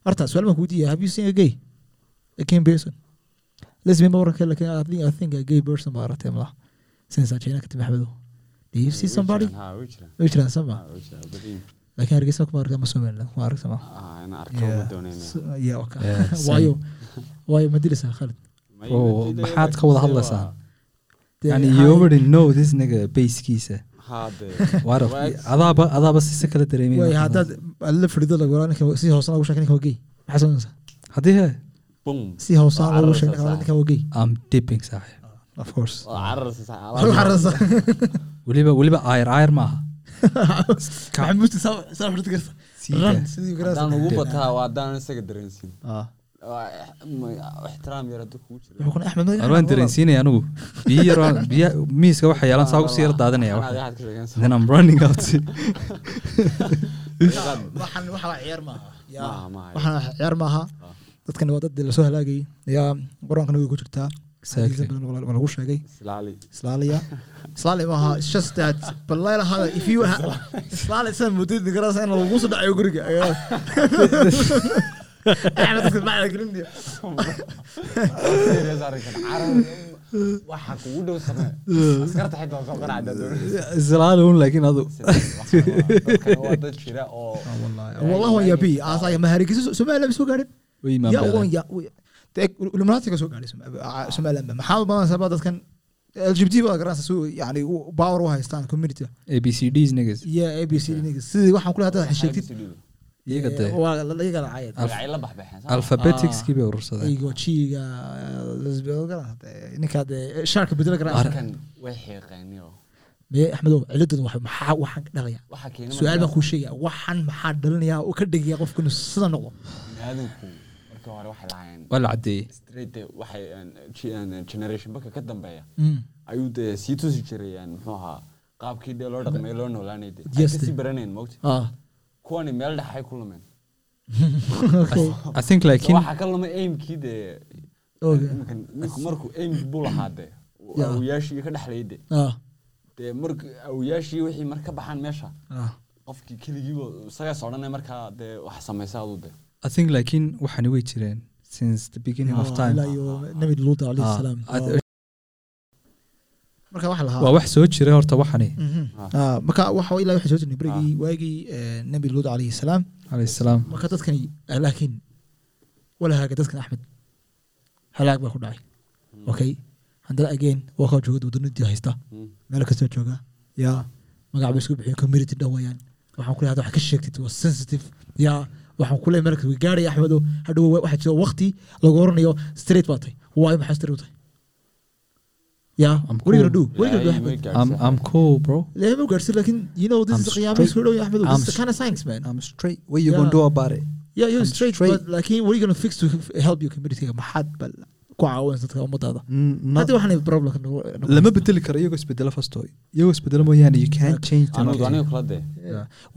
horta su'aal baan kuweydiiya have you seen a gay a gay person ma waranka laakiin I think, I think a gay person baa aragtay madax since china ka timi do you see Way somebody? way jiraan. sama laakiin hargeysa kuma aragta ma somaliland kuma aragta ma Ah, inaan arko ma doonayna. S- yeah, okay. Yeah, same. waayo waayo ma dilaysaa khalid. Oh, maxaad ka wada hadlaysaan? waa- Dee, yani you already know this nigga basekiisa adaaba adaaba sisa kala waayo dareemaya haddaad la firido lagu oraa ninka si hoosana ugu sheeg ninka waa gay. Maxaa sameynaysaa haddii he Bum. si hoosana Waa lagu sheeg cararaysaa, ninka gay am dipping saaxib of course weliba weliba ayr ayr maaha maxamuudta saa saa xirta karta Siika. ran sidii haddaan ugu garaasaa bataa waa haddaan isaga ah ma- ixtiraam yar hadduu kugu jiro wuxuu kuna axmed War waan dareensiinaya anigu biyo yar biya miiska waxa yeelan saa ugu sii yar daadanaya waxa. then I'm running out waxaan waxa ciyaar maaha yaa Maaha, maaha. waxaan wax ciyaar maaha Ah. dadkani waa dad lasoo halaagayay yaa qur-aankana way ku jirtaa Exactly. Xadiis badan waa lagu sheegay Islaali. Islaaliya. Islaali maaha it's just that bal leelahaada if you ha- Islaali san mudid garasa in lagu soo dhacayo guriga ayaa Axmed dadka macna gelinaya Serious arrinkan. Carab- waxa kugu dhow samee. Askarta xitaa waa soo qaracda doonaysa. islaali un laakiin adu Dadkan waa dad jira oo والله وين يبي اصلا ما هريك سمع illuminaati ka soo gaadhay somalilanba maxaa badan sababa dadkan lgbt waa garan yani power u haystaan community. Abcd niggas. yo abcd niggas. sidii waxaan kule haddaad sheegtid alphabeticskiibay urursadeen jiga ninkaad shaarka bedela garan maye axmedow ciladan maxaa waxaan dhalaya su'aal baan kuu sheegaya waxaan maxaa dhalinayaa oo ka dhigaya qofkanu sida noqdo waa la caddeeyey straight dee waxay een, ge- een, generation baka ka dambeeya. Mm. ayuu dee sii tusi jiray ahaa qaabkii dee loo dhaqmay loo noolaanay ka sii dee. baranayn mogta ah. Kuwani meel dhex ay ku lumeen. Waxaa ka lumay aimkii dee markuu buu lahaa ka dhexlayay dee ah. Dee wixii mar ka baxaan meesha ah. qofkii keligiiba isagaas odhanay markaa dee wax samaysa aduu dee i think laakiin waxani way jireen since the beginning of time. Nabi alayhi Ah, salaam. Ad- marka waxa lahaa waa wax soo jira horta waxani Mhm. Ah. Ah, marka waxa ilaa waxa soo jirnay berigii waagii eh, nabi luut alayhi salaam. Calayhi salaam. Marka dadkani ah, laakiin wala haaga dadkan axmed halaag baa ku dhacay. Okay? Haddana again waa kaa jooga wadanadii haysta. Mm. meel kastoo jooga. Yaa magac bay isku bixiyeen community dhan wayaan waxaan kule hadda wax ka sheegtid waa sensitive. Yaa waxaan kule way gaaraya axmedo hadhow wa- waxaa jira waqti lagu oranayo straight baa tahay. Waayo maxaa straight u tahay? Yaa I'm what are you gonna do? Cool. what are you gonna do Ilaahay way axmed? I'm, gaarsiin. I'm cool bro. Ilaahay ma gaarsin laakiin you know this I'm is qiyaamo straight. isku dhow axmedo this I'm is the kind of science man. I'm straight. What you Yeah. gonna do about it? Yeah you're I'm straight, straight. but laakiin what are you gonna fix to help your community maxaad bal ku caawinaysa dadka ummadaada Mm, waxaan problem lama bedeli karo iyagoo isbedelo fasto iyagoo isbedelo mooyaane you can't change them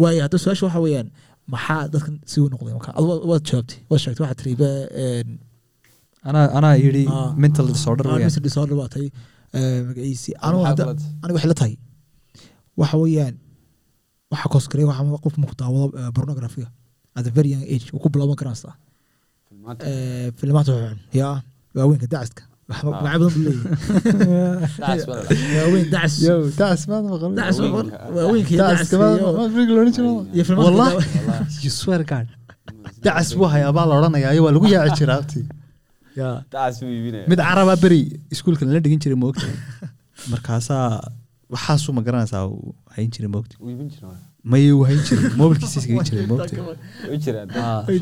waayo hadda su'aasha waxa weeyaan maxaa dadkan si u noqday marka? Waad jawaabtay waad sheegtay waxaad tiri anaa anaa yidhi Ah. mental disorder mr disorder baa tahay magaciisi anigu waxay la tahay. Waxa weeyaan waxa koosgaray waxa qof marku daawado eh, pornographiga at a very young age uu ku bilaaban karaysaa filmaanta. Eh, xun. Ya waaweynka dacaska la waaweynka iyo dacaska iyo iyo filmaanta Wallahi. Wallahi. you swear god. Dacas buu hayaa baa la odhanayaa iyo waa lagu yaaci jiraa abti ya. Daas buu iibinaya. Mid caraba beri iskuulka lala dhigin jiray moogta markaasaa waxaasuu ma garanaysaa hayn jiray moogta Wuu iibin jiraa may uu hayn jiray mobilkiisa iskaga way jiraan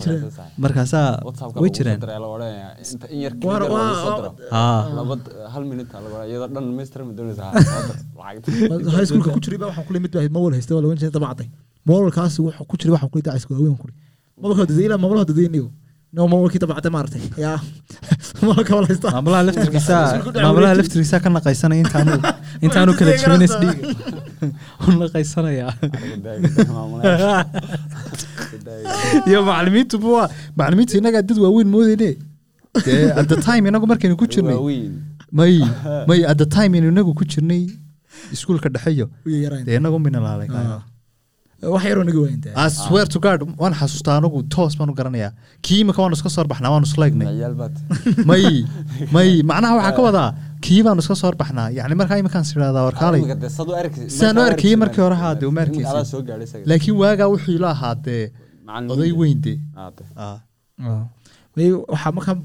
jiraan. saar. markaasaa way lagu soo jireen diray la odhanayaa, inta in yar Waa- click yar lagu soo waa- diro. haa Laba hal minute aa lagu odhanaya, iyadoo dhan dhammaystiran ma doonaysaa, ha, soo dir lacagta. high schoolka ku jiray baa waxaan kule mid baa mawal haysta waa lawan jiray dabacday mawalkaas wuxuu ku jiray waxaan kule dacaska waaweyn kule mawalka dadey ilaa mawalha dadeyniyo no mawalkii dabacday maaragtay yaa maamulaha laftirkiisa maamulaha laftirkiisa ka naqaysanaya intaanu intaanu kala jebinays dhiiga u naqaysanaya. Lagu daaya, maamulaha. Lagu daaya. iyo macalimiintu buwa macalimiintu innagaa dad waaweyn moodeyne dee at the time inagu markaynu ku jirnay. May may at the time aynu inagu ku jirnay iskuulka dhexeyo dee inagu minalaalay wax yaroo naga swear to waan xasuustaa anagu toos baan u garanayaa. Kii imika waanu iska soo baxnaa waanu baad. may may macnaha waxaa ka wadaa kii baanu iska soo baxnaa. Yacni markaa iminkaan sidhahdaa warkaalay sad u arki markii hore haa, dee uma isaga. laakiin waagaa wuxuu ila ahaa dee Macallimiinta. oday weyn dee. Ah. Ah. may waxaa markaa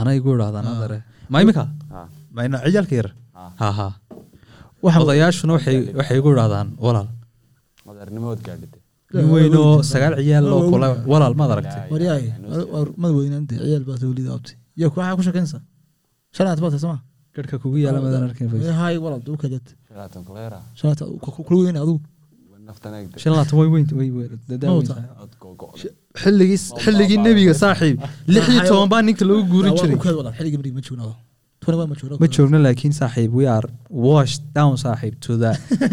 anay idhahdaan adare ma imika Ah, mayna ciyaalka yar. Ah. Odayaashuna waxay igu idhahdaan walaal. Nin sagaal ciyaal oo kule walaal maad aragtay waryahay mad weynaante ciyaal baad welida abti iyo waxaa ku shaqaynsa shanaad baad soma garhka kugu yaalla maadaan arkin hay walal u kadad Shalaatan kuleera. shanaad kula weyna eegde. shan laatan way nebiga saaxiib. Lix iyo toban baa ninka lagu guurin jiray xilligii marigi ma joogno tony waa ma joogno ma joogno laakiin saaxiib we are washed down saaxiib to the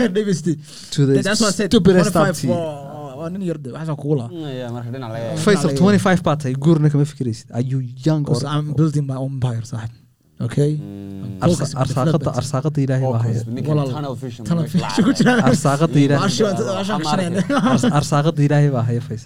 to the of 25 baa tahay guurna kama fikiraysid are you young or because I'm building my own empire saaxib okay? Mm. Arsaaqada arsaaqada ilaahay baa haya arsaaqada ilaahay arsaaqada ilaahay baa haya face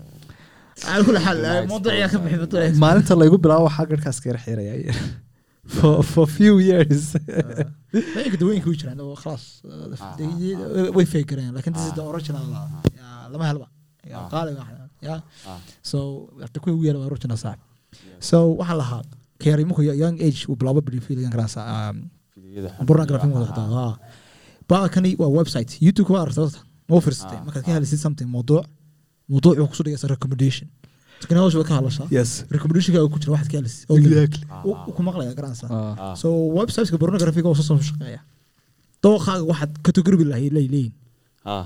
al kuli xaal mawduuciyaa ka bixi mawduuciyaa maalinta laygu bilaabo waxaa garhkaas kaga xiraya for for few years. Iminka dawooyinka way jiraan oo khalaas ah. uh, way fekereen laakiin this is the ah. original uh, lama helba. Ah. Qaaliga uh, ya so hada kuwa ugu yaalla waa original saab so waxaan lahaa keri markuu young age uu bilaabo bidifiligan karaas um, burna grafin wada hataa baakani waa website youtube waa arsata ma firsatay markaad ka helisid something mawduuc wuxuu ku soo dhigaysa recommendation ka waxaad ka exactly. Ah, ah. shaqeeya. Dooqaaga waxaad Ah,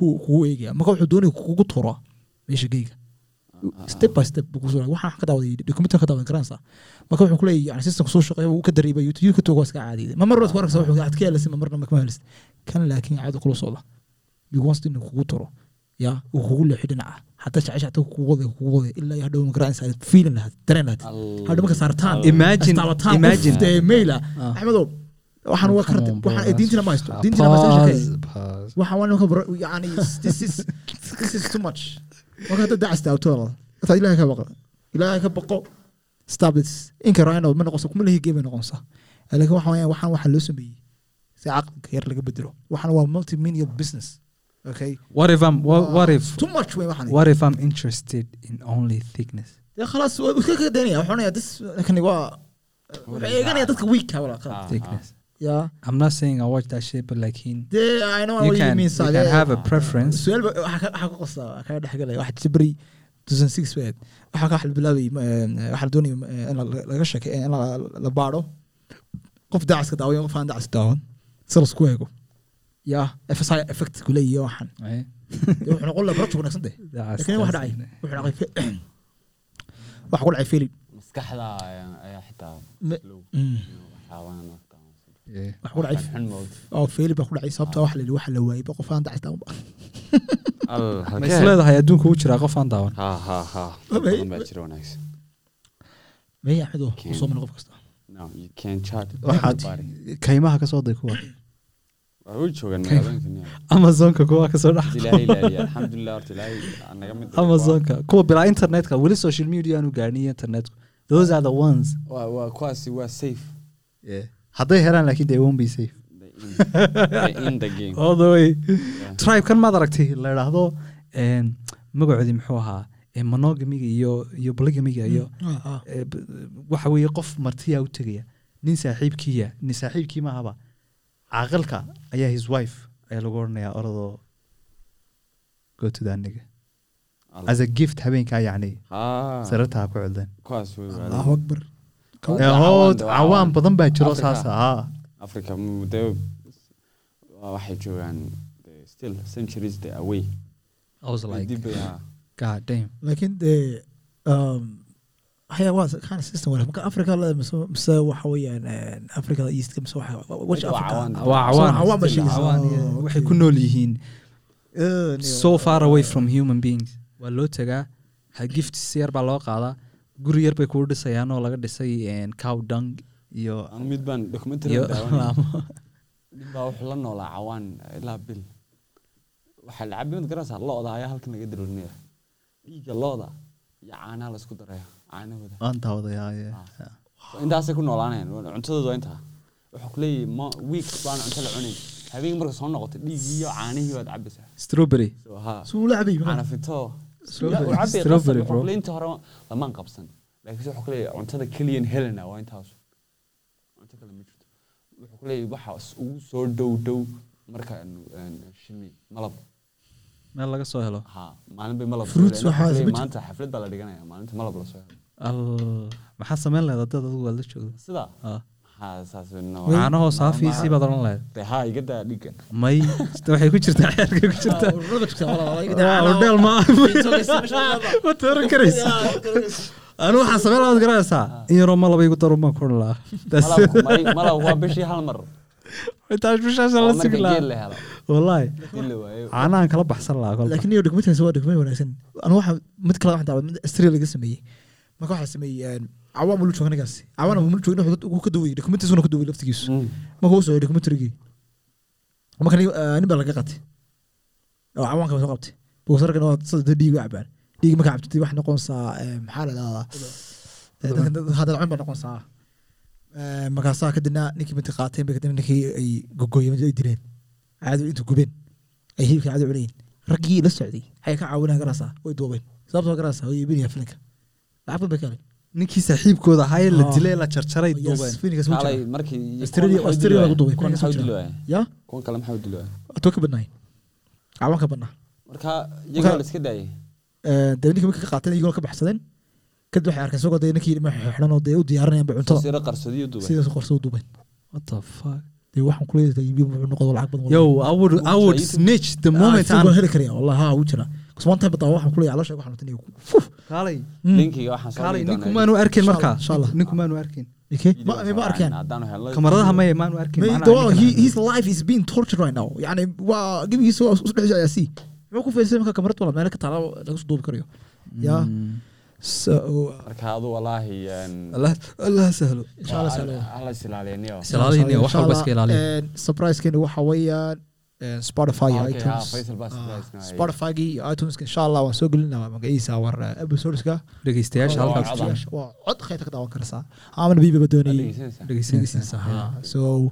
ku- kugu eegaya. Marka wuxuu doonaya kugu turo meesha geyga. Step by step buu ku soo waxaan ka daawaday documentan ka daawadan garanaysa. Marka wuxuu kuleeyahay yani systemka soo shaqeeya wuu ka dareeba youtube youtube waa iska caadiyay ma mar baad ku arkaysa wuxuu aad ka helisid ma marna ma kama helisid. Kan laakiin caadi kula ya uu kugu leexi dhinaca hataa jecesha hataa kugu waday kugu waday ilaa hadhow ma garanaysa feeling lahaad dareen lahaad hadhow marka saartaan Imagine- istaabataan imagine. qofte maila Ah. axmedow waxaan waa bro, waxaan diintina ma haysto diintina ma haysto waxaan waa nimanka yani this is this is too much. marka hadda dacasta awtooda hataa ilaahay ka baqo ilaahay ka baqo stop this. inka rhino ma noqonsa kuma lehi game noqonsa laakiin waxaan waxaan waxaa loo sameeyey si caqliga yar laga bedelo waxaan waa multimedia business okay? What if I'm what, what if too much wey waxaan what if I'm interested in only thickness? Dee khalaas waa iska ka daynaya waxaan onayaa this kani waa waxay eeganaya dadka weekka wala Ah, thickness. Ya I'm not saying I watch that shit but like in dee I know you what you can mean you can have a preference. su'aal waxaa ka- waxaa ka waxaa jirta beri 2006 weed waxaa ka bilaabay waxaa la doonaya eh, in la- laga sheeke in la- baadho qof dacaska daawayo qof aan dacas daawan si lasku eego ya fsi effect ku leeyahay waxaan eh? Dee wuxuu noqon lahaa project wanaagsan That's- laakiin wax dhacay wuxuu dhacay waxa ku dhacay failure maskaxda ayaa xitaa Mm. ku dhacay oo failure baa ku dhacay sababta waxa la yidhi waxa la waayay ba qof aan ma isleedahay adduunka u jiraa qof aan daawan maya axmed oo soo mana qof kasta waxaad kaymaha ka soo day kuwa waa u joogaan magaalooyinka nia amazonka kuwa ka soo dhex ilaahay ilaaliya alxamdulilah horta ilaahay naga mid amazonka kuwa bilaa internetka weli social media aanu gaarniyo internetku those are the ones. Waa waa kuwaasi waa safe. Hadday helaan laakiin they won't be safe. They in- they in the game. All the way. Yeah. tribe kan maad aragtay la idhaahdo een, magacoodii muxuu ahaa ee monogamiga iyo iyo polygamiga iyo ee, b- waxa weeye qof martiyaa u tegaya nin saaxiibkiiya nin saaxiibkii maahaba caaqilka ayaa his wife ayaa lagu odhanayaa orodoo go to that nigga Al- as a gift habeenkaa yacni sarartaa ku waadeen. allahu akbar. Cawaan, hood badan baa jiro Africa. saas ah africa muddo waxay joogaan still centuries they away. I was like dib bay ahaa god damn. Laakiin dee um, waxyaabahaas kind of system wanaag marka africa la mise mise waxa weeyaan africada eastka mise waxay ku nool yihiin. So far away from human beings. Waa loo tagaa. Ha gifts yar baa loo qaadaa. Guri yar bay kuu dhisayaan oo laga dhisay cow dung iyo anu mid baan documentary iyo daawanay. laamo. nin baa wuxuu la noolaa cawaan ilaa bil. Waxaa la cabi mad garanaysaa lo-da ayaa halkan laga darorinaya dhiigga lo-da iyo caanaha la isku daraya intaasay ku noolaanayaan Waa- cuntadooda waa intaa wuxuu ku leeyahay ma week baan cunto la cunayn habeenkii marka soo noqoto dhiiggii iyo caanihii waad cabaysaa strawberry so ha suu la cabay caana fito Strawberry. Ya, u cabay Strawberry, qasab, bro. wuxuu ku leeyahay inta hore lamaan qabsan laakiinse wuxuu ku leeyahay cuntada keliyan helena waa intaas cunto kale ma jirto wuxuu ku leeyahay waxa ugu soo dhow dhow marka shimi malab meel laga soo helo ha maalin bay malab maanta xaflad baa la dhiganaya maalinta malab la soo helo maxaa samayn lahayd dad adigu waad la saas no caanahoo saafiisii baad odhan lahayd may. Waxay ku jirtaa ceerkay ku jirtaa. Hodheel ma ma tooran karaysa. Anu waxaa samayn lahaad garanaysaa in yaroo malaba igu daru baan ku odhan lahaa bishii hal mar. Intaas bishaasa la geel lahaa wallaahi. Caanahan kala baxsan lahaa laakiin iyo documentary waa document wanaagsan. Anu waxa mid kale waxaan daawaday mid Australia laga sameeyey marka waxaa sameeyey cawaan mulu jooga ninkaasi cawaan mulu jooga wuxuu uu ka duway documentaries una ka duway laftigiisu. Mm. marka uu soo marka nin baa laga qatay oo cawaanka soo qabtay buusarkana waa sida dhiig u cabaan dhiig marka cabtay waxay noqonaysaa eh, maxaa la dhahdaa hadal cun baa noqonaysaa Eh, markaasaa kadibna ninkii minti qaateen bay kadibna ninkii ay gogoyeen ay dileen caadi intu gubeen. Ay hilibka caadi cunayeen. Raggii la socday. Waxay ka caawinayaan garaasaa way duubeen. Sababtoo garaasaa way iibinayaan filinka ninkii saaxiibkooda ahaa ee la Ah. dilay la jarjaray Yes, duubeen filinkaas wuu kaalay jiraa. markii dili waayeen? atoo ka qaateen baxsadeen kadib waxay arkeen isagoo dee ninkii ma xidhan oo dee u diyaarinayaan ba cuntada. Sidaas u duubeen what the fuck? Dee waxaan kuleeyahay wuxuu noqdo lacag badan yo i would i would YouTube. snitch the moment aan heli karaya wallahi haa wuu jiraa time bataa waxaan kuleeyahay caloosha waxaan wataniyo kaalay. Linkiga waxaan soo kaalay dhigi ninku doonaa maanu arkin markaa? inshallah. ninku maanu arkin ma arkeen? Kamaradaha maya maanu arkin his life is being tortured right now. Yani waa gebigiisa isu dhexdiisa ayaa sii. Muxuu ku fiirsan marka kamarad wala meel ka taala laga soo duubi karayo. Ya? Mm. so marka adu walaahi allah allah sahlo. Insha allah ilaali. surprisekeena waxa weeyaan eh, spotify iyo Okay, itunes. Ah, Ah, iyo ituneska insha allah waan soo gelinaa magaciisa war eh, episodeska. Dhegeystayaasha halkaas. cod. waa khayta ka daawan karaysaa ama nabiiba Waad doonayay. So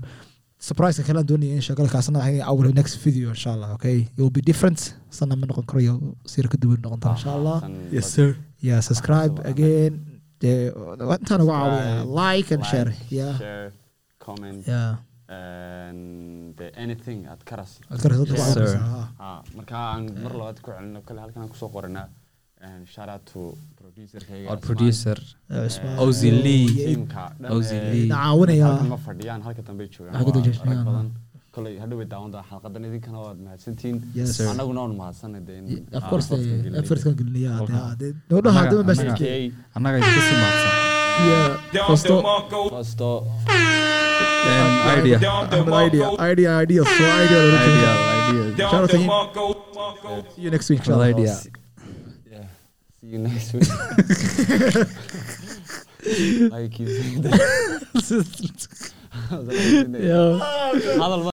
surprise kale aan doonaya in shaqalkaasna waxay our next video insha allah okay? It will be different. Sana ma noqon karayo sir ka duwan noqon doona insha allah yes sir. Yeah subscribe again. Intaan uga caawiya like and share. Yeah. yeah caawinaysaa Ah, marka aan mar labaad ku celino kale halkan aan ku soo qoranaa ma fadhiyaan halka dambe joogaan. Halka dambe waa joogaan. rag badan. Kolay hadhow way daawan doonaa xalqadan idinkana waad sir. annaguna waanu mahadsanay ah, Okay, annaga idinka sii mahadsan iyo fasto fasto idea idea idea idea so idea idea idea Shout out to him. See you next week. Well, idea. Yeah. See you next week. I keep saying that. Yeah. Ma